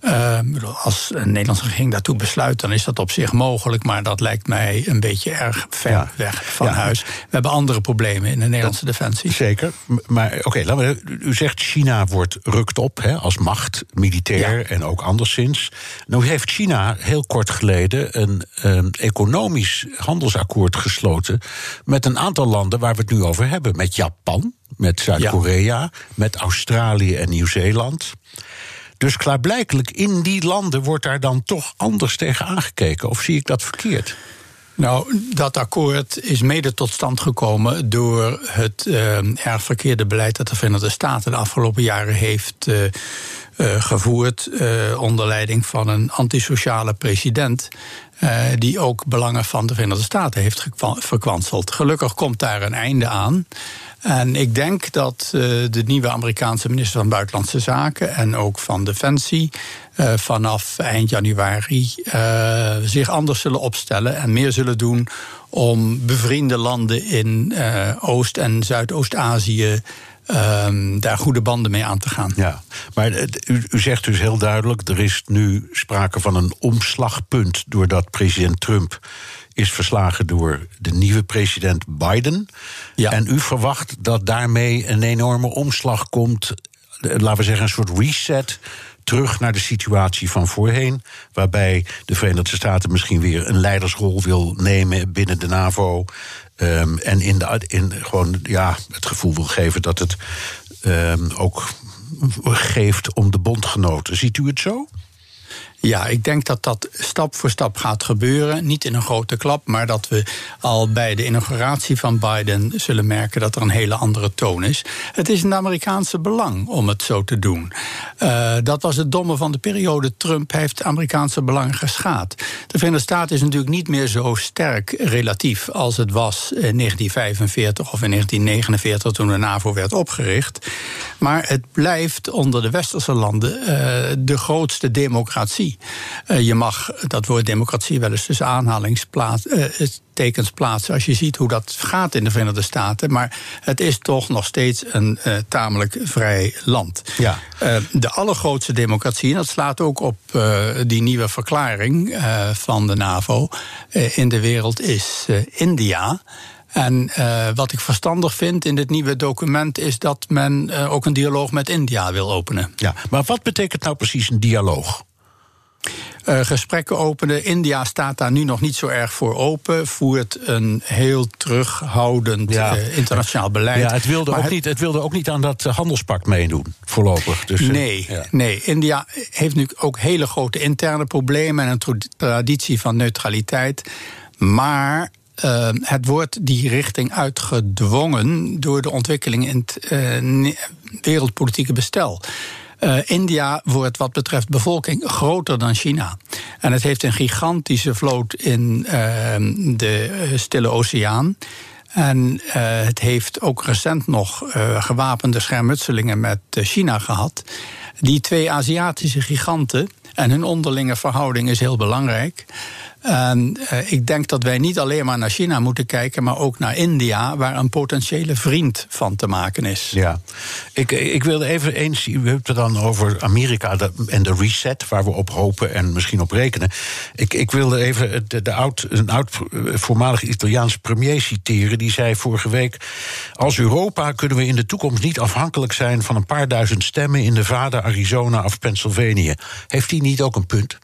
Uh, als een Nederlandse regering daartoe besluit, dan is dat op zich mogelijk. Maar dat lijkt mij een beetje erg ver ja. weg van ja. huis. We hebben andere problemen in de Nederlandse dat, defensie. Zeker. Maar oké, okay, u zegt China wordt rukt op hè, als macht, militair ja. en ook anderszins. Nou heeft China heel kort geleden een um, economisch handelsakkoord gesloten met een aantal landen waar we het nu over hebben. Met Japan, met Zuid-Korea, met Australië en Nieuw-Zeeland. Dus klaarblijkelijk in die landen wordt daar dan toch anders tegen aangekeken. Of zie ik dat verkeerd? Nou, dat akkoord is mede tot stand gekomen door het uh, erg verkeerde beleid dat de Verenigde Staten de afgelopen jaren heeft uh, uh, gevoerd. Onder leiding van een antisociale president. die ook belangen van de Verenigde Staten heeft verkwanseld. Gelukkig komt daar een einde aan. En ik denk dat uh, de nieuwe Amerikaanse minister van Buitenlandse Zaken en ook van Defensie uh, vanaf eind januari uh, zich anders zullen opstellen en meer zullen doen om bevriende landen in Oost- en Zuidoost-Azië Um, daar goede banden mee aan te gaan. Ja, maar u, u, zegt dus heel duidelijk: er is nu sprake van een omslagpunt doordat president Trump is verslagen door de nieuwe president Biden. Ja. En u verwacht dat daarmee een enorme omslag komt, laten we zeggen, een soort reset terug naar de situatie van voorheen. Waarbij de Verenigde Staten misschien weer een leidersrol wil nemen binnen de NAVO. Um, en in de, in gewoon ja, het gevoel wil geven dat het um, ook geeft om de bondgenoten. Ziet u het zo? Ja, ik denk dat dat stap voor stap gaat gebeuren. Niet in een grote klap, maar dat we al bij de inauguratie van Biden zullen merken dat er een hele andere toon is. Het is het Amerikaanse belang om het zo te doen. Uh, dat was het domme van de periode Trump, heeft Amerikaanse belang geschaad. De Verenigde Staten is natuurlijk niet meer zo sterk relatief als het was in 1945 of in 1949 toen de NAVO werd opgericht. Maar het blijft onder de westerse landen uh, de grootste democratie. Uh, je mag dat woord democratie wel eens tussen aanhalingstekens uh, plaatsen. als je ziet hoe dat gaat in de Verenigde Staten. Maar het is toch nog steeds een uh, tamelijk vrij land. Ja. de allergrootste democratie, en dat slaat ook op die nieuwe verklaring van de NAVO in de wereld, is India. En uh, wat ik verstandig vind in dit nieuwe document is dat men uh, ook een dialoog met India wil openen. Ja, maar wat betekent nou precies een dialoog? Uh, gesprekken openen. India staat daar nu nog niet zo erg voor open. Voert een heel terughoudend ja. uh, internationaal beleid. Ja, het, wilde ook het, niet, het wilde ook niet aan dat handelspact meedoen, voorlopig. Dus, nee, ja. nee, India heeft nu ook hele grote interne problemen en een traditie van neutraliteit. Maar uh, het wordt die richting uitgedwongen door de ontwikkeling in het uh, wereldpolitieke bestel. Uh, India wordt wat betreft bevolking groter dan China. En het heeft een gigantische vloot in uh, de Stille Oceaan. En uh, het heeft ook recent nog gewapende schermutselingen met China gehad. Die twee Aziatische giganten en hun onderlinge verhouding is heel belangrijk. En uh, ik denk dat wij niet alleen maar naar China moeten kijken, maar ook naar India, waar een potentiële vriend van te maken is. Ja, ik, ik wilde even eens, u hebt het dan over Amerika en de reset, waar we op hopen en misschien op rekenen. Ik, ik wilde even de, de oud, een oud voormalig Italiaans premier citeren, die zei vorige week: Als Europa kunnen we in de toekomst niet afhankelijk zijn van een paar duizend stemmen in Nevada, Arizona of Pennsylvanië. Heeft hij niet ook een punt?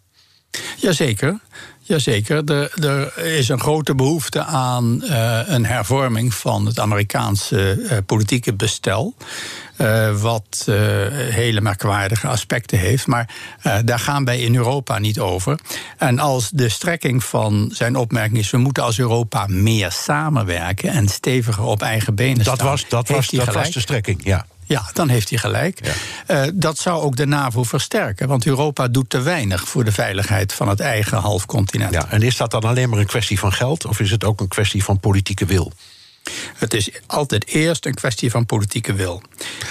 Jazeker. Jazeker, er, er is een grote behoefte aan uh, een hervorming van het Amerikaanse uh, politieke bestel. Uh, wat hele merkwaardige aspecten heeft. Maar daar gaan wij in Europa niet over. En als de strekking van zijn opmerking is: we moeten als Europa meer samenwerken en steviger op eigen benen dat staan. Was, dat was, dat was de strekking, ja. Ja, dan heeft hij gelijk. Ja. Uh, dat zou ook de NAVO versterken, want Europa doet te weinig voor de veiligheid van het eigen halfcontinent. Ja, en is dat dan alleen maar een kwestie van geld of is het ook een kwestie van politieke wil? Het is altijd eerst een kwestie van politieke wil.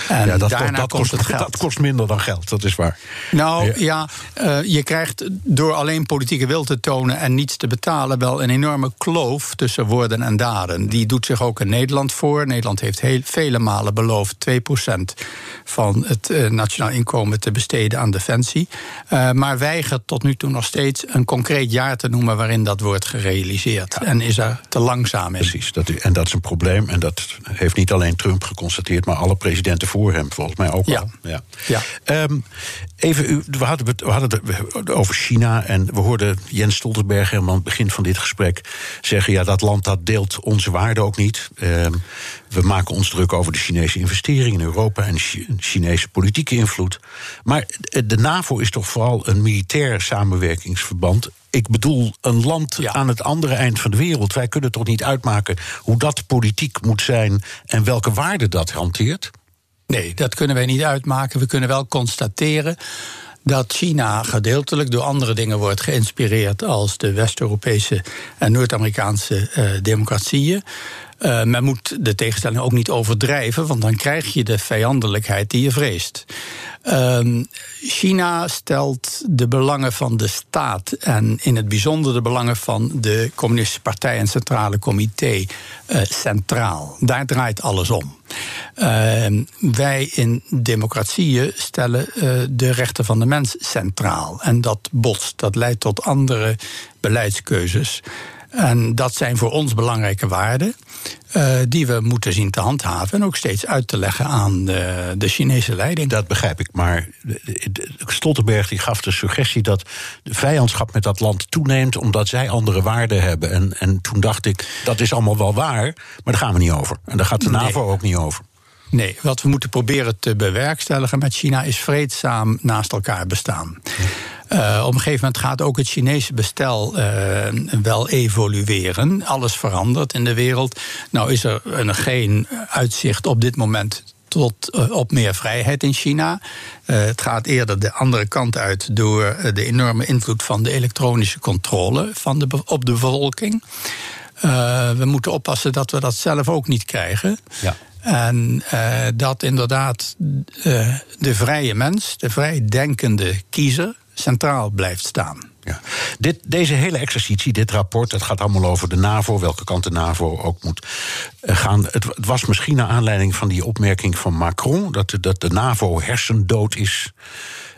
En ja, dat, daarna dat, kost, het geld. dat kost minder dan geld, dat is waar. Nou ja, ja uh, je krijgt door alleen politieke wil te tonen en niets te betalen wel een enorme kloof tussen woorden en daden. Die doet zich ook in Nederland voor. Nederland heeft heel, vele malen beloofd 2% van het uh, nationaal inkomen te besteden aan defensie. Uh, maar weigert tot nu toe nog steeds een concreet jaar te noemen waarin dat wordt gerealiseerd. Ja. En is er te langzaam in. Precies, dat, en dat is een probleem. En dat heeft niet alleen Trump geconstateerd, maar alle presidenten voor hem volgens mij ook ja. al. Ja. Ja. Um, even, we hadden, het, we hadden het over China en we hoorden Jens Stoltenberg helemaal aan het begin van dit gesprek zeggen: ja, dat land dat deelt onze waarden ook niet. Um, we maken ons druk over de Chinese investeringen in Europa en Chinese politieke invloed. Maar de NAVO is toch vooral een militair samenwerkingsverband ik bedoel, een land ja. aan het andere eind van de wereld. Wij kunnen toch niet uitmaken hoe dat politiek moet zijn en welke waarden dat hanteert? Nee, dat kunnen wij niet uitmaken. We kunnen wel constateren dat China gedeeltelijk door andere dingen wordt geïnspireerd als de West-Europese en Noord-Amerikaanse uh, democratieën. Uh, men moet de tegenstelling ook niet overdrijven, want dan krijg je de vijandelijkheid die je vreest. Uh, China stelt de belangen van de staat en in het bijzonder de belangen van de Communistische Partij en Centrale Comité uh, centraal. Daar draait alles om. Uh, wij in democratieën stellen uh, de rechten van de mens centraal. En dat botst, dat leidt tot andere beleidskeuzes. En dat zijn voor ons belangrijke waarden. Uh, die we moeten zien te handhaven. En ook steeds uit te leggen aan de, de Chinese leiding. Dat begrijp ik. Maar Stoltenberg die gaf de suggestie dat de vijandschap met dat land toeneemt. omdat zij andere waarden hebben. En, en toen dacht ik, dat is allemaal wel waar. Maar daar gaan we niet over. En daar gaat de NAVO nee. ook niet over. Nee, wat we moeten proberen te bewerkstelligen met China is vreedzaam naast elkaar bestaan. Uh, op een gegeven moment gaat ook het Chinese bestel uh, wel evolueren. Alles verandert in de wereld. Nou is er een, geen uitzicht op dit moment tot, uh, op meer vrijheid in China. het gaat eerder de andere kant uit door de enorme invloed van de elektronische controle van de, op de bevolking. we moeten oppassen dat we dat zelf ook niet krijgen. Ja. En uh, dat inderdaad de vrije mens, de vrijdenkende kiezer, centraal blijft staan. Ja. Dit, deze hele exercitie, dit rapport, het gaat allemaal over de NAVO, welke kant de NAVO ook moet eh, gaan. Het, het was misschien naar aanleiding van die opmerking van Macron dat, dat de NAVO hersendood is.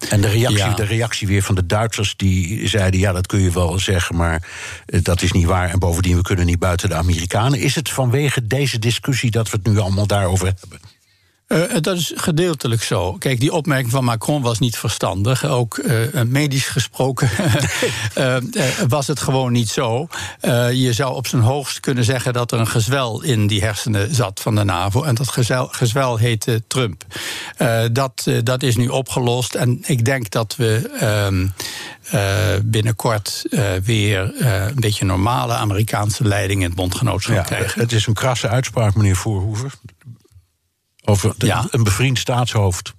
En de reactie, de reactie weer van de Duitsers, die zeiden: ja, dat kun je wel zeggen, maar eh, dat is niet waar. En bovendien, we kunnen niet buiten de Amerikanen. Is het vanwege deze discussie dat we het nu allemaal daarover hebben? Uh, dat is gedeeltelijk zo. Kijk, die opmerking van Macron was niet verstandig. Ook uh, medisch gesproken uh, was het gewoon niet zo. je zou op zijn hoogst kunnen zeggen dat er een gezwel in die hersenen zat van de NAVO. En dat gezwel, gezwel heette Trump. dat, dat is nu opgelost. En ik denk dat we ehm, binnenkort weer een beetje normale Amerikaanse leiding in het bondgenootschap ja, krijgen. Het is een krasse uitspraak, meneer Voorhoeven. Over een bevriend staatshoofd.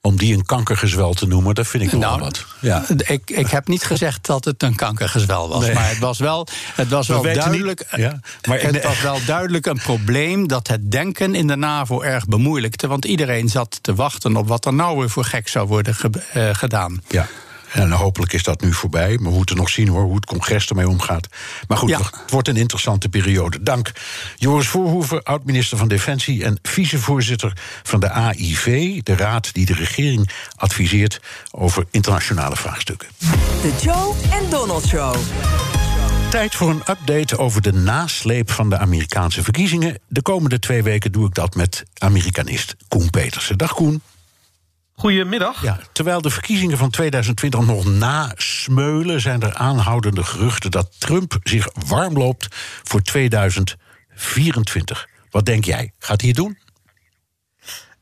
Om die een kankergezwel te noemen, dat vind ik nou, wel wat. Ja. Ik, ik heb niet gezegd dat het een kankergezwel was. Maar het was wel, het was wel duidelijk. ja, maar het was wel duidelijk een probleem dat het denken in de NAVO erg bemoeilijkte. Want iedereen zat te wachten op wat er nou weer voor gek zou worden uh, gedaan. Ja. En hopelijk is dat nu voorbij. Maar we moeten nog zien hoor, hoe het congres ermee omgaat. Maar goed, het wordt een interessante periode. Dank. Joris Voorhoeven, oud-minister van Defensie en vicevoorzitter van de AIV, de raad die de regering adviseert over internationale vraagstukken. De Joe en Donald Show. Tijd voor een update over de nasleep van de Amerikaanse verkiezingen. De komende twee weken doe ik dat met Amerikanist Koen Petersen. Dag Koen. Goedemiddag. Ja, terwijl de verkiezingen van 2020 nog nasmeulen, zijn er aanhoudende geruchten dat Trump zich warm loopt voor 2024. Wat denk jij? Gaat hij het doen?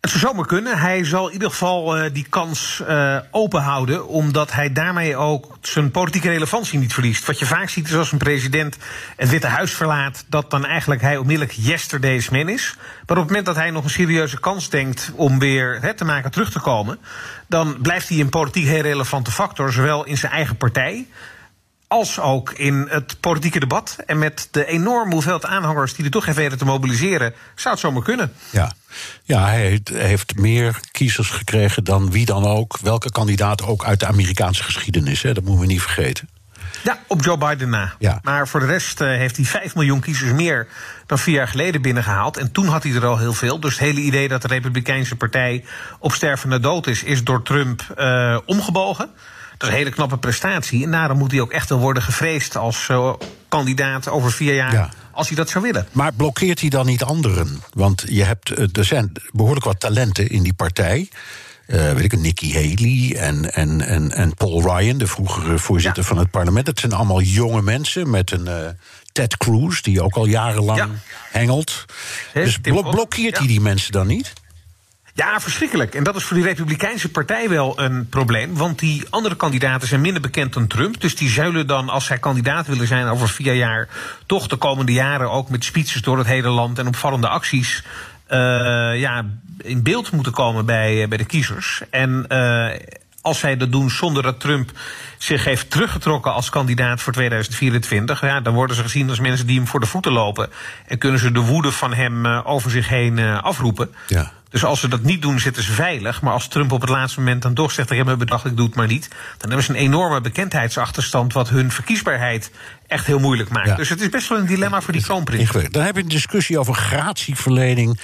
Het zou zomaar kunnen. Hij zal in ieder geval uh, die kans uh, open houden, omdat hij daarmee ook zijn politieke relevantie niet verliest. Wat je vaak ziet is als een president het Witte Huis verlaat, dat dan eigenlijk hij onmiddellijk yesterday's man is. Maar op het moment dat hij nog een serieuze kans denkt om weer te maken terug te komen, dan blijft hij een politiek heel relevante factor, zowel in zijn eigen partij als ook in het politieke debat. En met de enorme hoeveelheid aanhangers die er toch heeft weten te mobiliseren, zou het zomaar kunnen. Ja, ja hij heeft meer kiezers gekregen dan wie dan ook, welke kandidaat ook uit de Amerikaanse geschiedenis. Hè, dat moeten we niet vergeten. Ja, op Joe Biden na. Ja. Maar voor de rest uh, heeft hij 5 miljoen kiezers meer dan vier jaar geleden binnengehaald. En toen had hij er al heel veel. Dus het hele idee dat de Republikeinse Partij op stervende dood is, is door Trump uh, omgebogen. Dat is een hele knappe prestatie. En daarom moet hij ook echt wel worden gevreesd als uh, kandidaat over vier jaar. Als hij dat zou willen. Maar blokkeert hij dan niet anderen? Want je hebt, eh, er zijn behoorlijk wat talenten in die partij. Uh, weet ik, Nikki Haley en, en, en, en Paul Ryan, de vroegere voorzitter van het parlement. Het zijn allemaal jonge mensen met een uh, Ted Cruz, die ook al jarenlang ja. hengelt. dus blokkeert hij die mensen dan niet? Ja, verschrikkelijk. En dat is voor die Republikeinse partij wel een probleem. Want die andere kandidaten zijn minder bekend dan Trump. Dus die zullen dan, als zij kandidaat willen zijn over vier jaar, toch de komende jaren ook met speeches door het hele land en opvallende acties. Uh, ja, in beeld moeten komen bij, bij de kiezers. En uh, als zij dat doen zonder dat Trump zich heeft teruggetrokken als kandidaat voor 2024, ja, dan worden ze gezien als mensen die hem voor de voeten lopen. En kunnen ze de woede van hem over zich heen afroepen. Ja. Dus als ze dat niet doen, zitten ze veilig. Maar als Trump op het laatste moment dan toch zegt: Ik heb me bedacht, ik doe het maar niet. Dan hebben ze een enorme bekendheidsachterstand. wat hun verkiesbaarheid echt heel moeilijk maakt. Dus het is best wel een dilemma voor die kroonprins. Dan heb je een discussie over gratieverlening.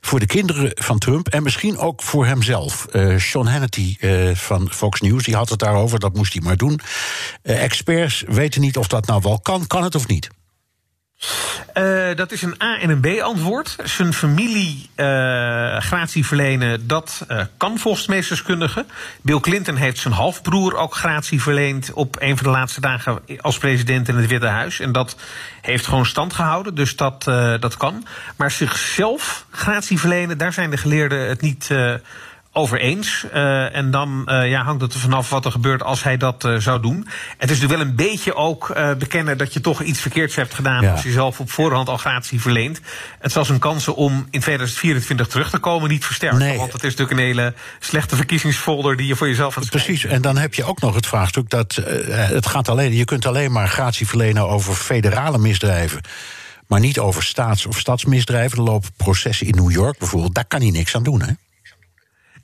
voor de kinderen van Trump. en misschien ook voor hemzelf. Uh, Sean Hannity uh, van Fox News die had het daarover, dat moest hij maar doen. Uh, experts weten niet of dat nou wel kan. Kan het of niet? Uh, dat is een A- en een B-antwoord. Zijn familie uh, gratie verlenen, dat uh, kan volgens meesterskundigen. Bill Clinton heeft zijn halfbroer ook gratie verleend op een van de laatste dagen als president in het Witte Huis. En dat heeft gewoon stand gehouden, dus dat, dat kan. Maar zichzelf gratie verlenen, daar zijn de geleerden het niet over eens. Uh, en dan uh, ja, hangt het er vanaf wat er gebeurt als hij dat uh, zou doen. Het is natuurlijk wel een beetje ook bekennen dat je toch iets verkeerds hebt gedaan. Ja. als je zelf op voorhand al gratie verleent. Het zal zijn kansen om in 2024 terug te komen niet versterken. Nee. Want het is natuurlijk een hele slechte verkiezingsfolder die je voor jezelf hebt Precies, en dan heb je ook nog het vraagstuk dat het gaat alleen, je kunt alleen maar gratie verlenen over federale misdrijven maar niet over staats- of stadsmisdrijven. Er lopen processen in New York bijvoorbeeld. Daar kan hij niks aan doen, hè?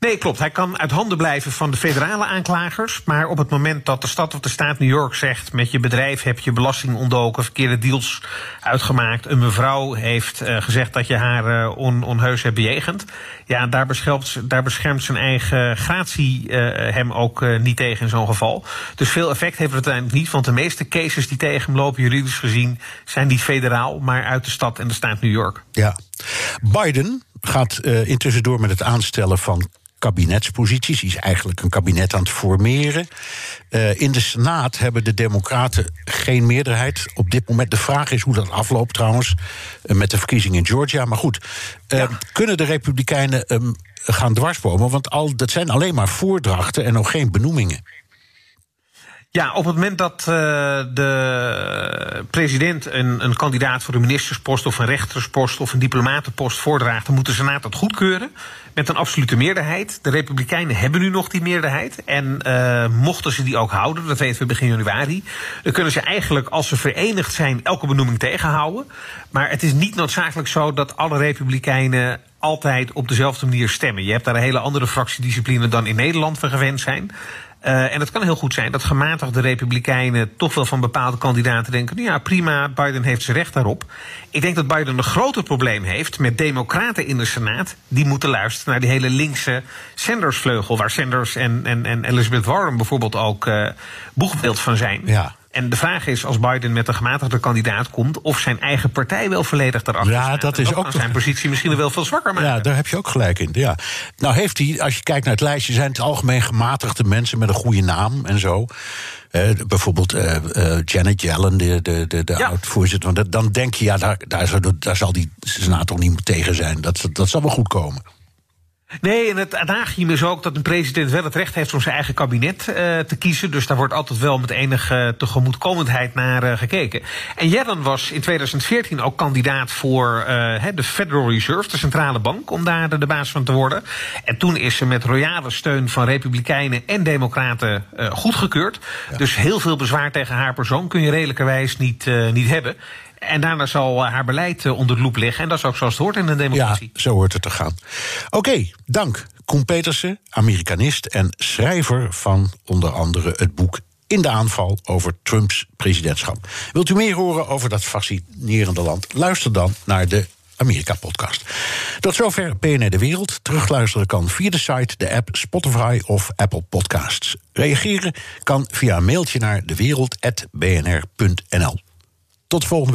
Nee, klopt. Hij kan uit handen blijven van de federale aanklagers. Maar op het moment dat de stad of de staat New York zegt: met je bedrijf heb je belasting ontdoken, verkeerde deals uitgemaakt. Een mevrouw heeft uh, gezegd dat je haar uh, on, onheus hebt bejegend. Ja, daar beschermt, daar beschermt zijn eigen gratie uh, hem ook niet tegen in zo'n geval. Dus veel effect heeft het uiteindelijk niet. Want de meeste cases die tegen hem lopen, juridisch gezien, zijn niet federaal, maar uit de stad en de staat New York. Ja. Biden gaat intussen door met het aanstellen van kabinetsposities. Is eigenlijk een kabinet aan het formeren. Uh, in de Senaat hebben de Democraten geen meerderheid. Op dit moment, de vraag is hoe dat afloopt trouwens. Uh, met de verkiezingen in Georgia. Maar goed, uh, ja. kunnen de Republikeinen um, gaan dwarsbomen? Want al, dat zijn alleen maar voordrachten en nog geen benoemingen. Ja, op het moment dat uh, de president een, een kandidaat voor een ministerspost of een rechterspost of een diplomatenpost voordraagt, dan moet de Senaat dat goedkeuren met een absolute meerderheid. De Republikeinen hebben nu nog die meerderheid. En uh, mochten ze die ook houden, dat weten we begin januari, dan kunnen ze eigenlijk, als ze verenigd zijn, elke benoeming tegenhouden. Maar het is niet noodzakelijk zo dat alle Republikeinen altijd op dezelfde manier stemmen. Je hebt daar een hele andere fractiediscipline dan in Nederland we gewend zijn. Uh, en het kan heel goed zijn dat gematigde republikeinen toch wel van bepaalde kandidaten denken: nou ja, prima, Biden heeft zijn recht daarop. Ik denk dat Biden een groter probleem heeft met democraten in de Senaat. Die moeten luisteren naar die hele linkse Sanders-vleugel, waar Sanders en, en, en Elizabeth Warren bijvoorbeeld ook uh, boegbeeld van zijn. Ja. En de vraag is, als Biden met een gematigde kandidaat komt, of zijn eigen partij wel volledig daarachter ja, staat. dat is dat ook zijn positie misschien wel veel zwakker maken. Ja, daar heb je ook gelijk in. Ja. Nou heeft hij, als je kijkt naar het lijstje, zijn het algemeen gematigde mensen met een goede naam en zo. Uh, bijvoorbeeld uh, uh, Janet Yellen, de, de, de, de ja. oud-voorzitter. Want dan denk je, ja, daar, daar, zal, daar zal die senaat toch niet tegen zijn. Dat, dat zal wel goed komen. Nee, en het adagium is ook dat een president wel het recht heeft om zijn eigen kabinet uh, te kiezen. Dus daar wordt altijd wel met enige tegemoetkomendheid naar uh, gekeken. En Yellen was in 2014 ook kandidaat voor uh, de Federal Reserve, de centrale bank, om daar de, de baas van te worden. En toen is ze met royale steun van Republikeinen en Democraten goedgekeurd. Ja. Dus heel veel bezwaar tegen haar persoon kun je redelijkerwijs niet, niet hebben. En daarna zal haar beleid onder de loep liggen. En dat is ook zoals het hoort in een democratie. Ja, zo hoort het te gaan. Oké, dank. Koen Petersen, Amerikanist en schrijver van onder andere het boek in de aanval over Trumps presidentschap. Wilt u meer horen over dat fascinerende land? Luister dan naar de Amerika-podcast. Tot zover PNR De Wereld. Terugluisteren kan via de site, de app, Spotify of Apple Podcasts. Reageren kan via een mailtje naar dewereld.bnr.nl. Tot volgende week.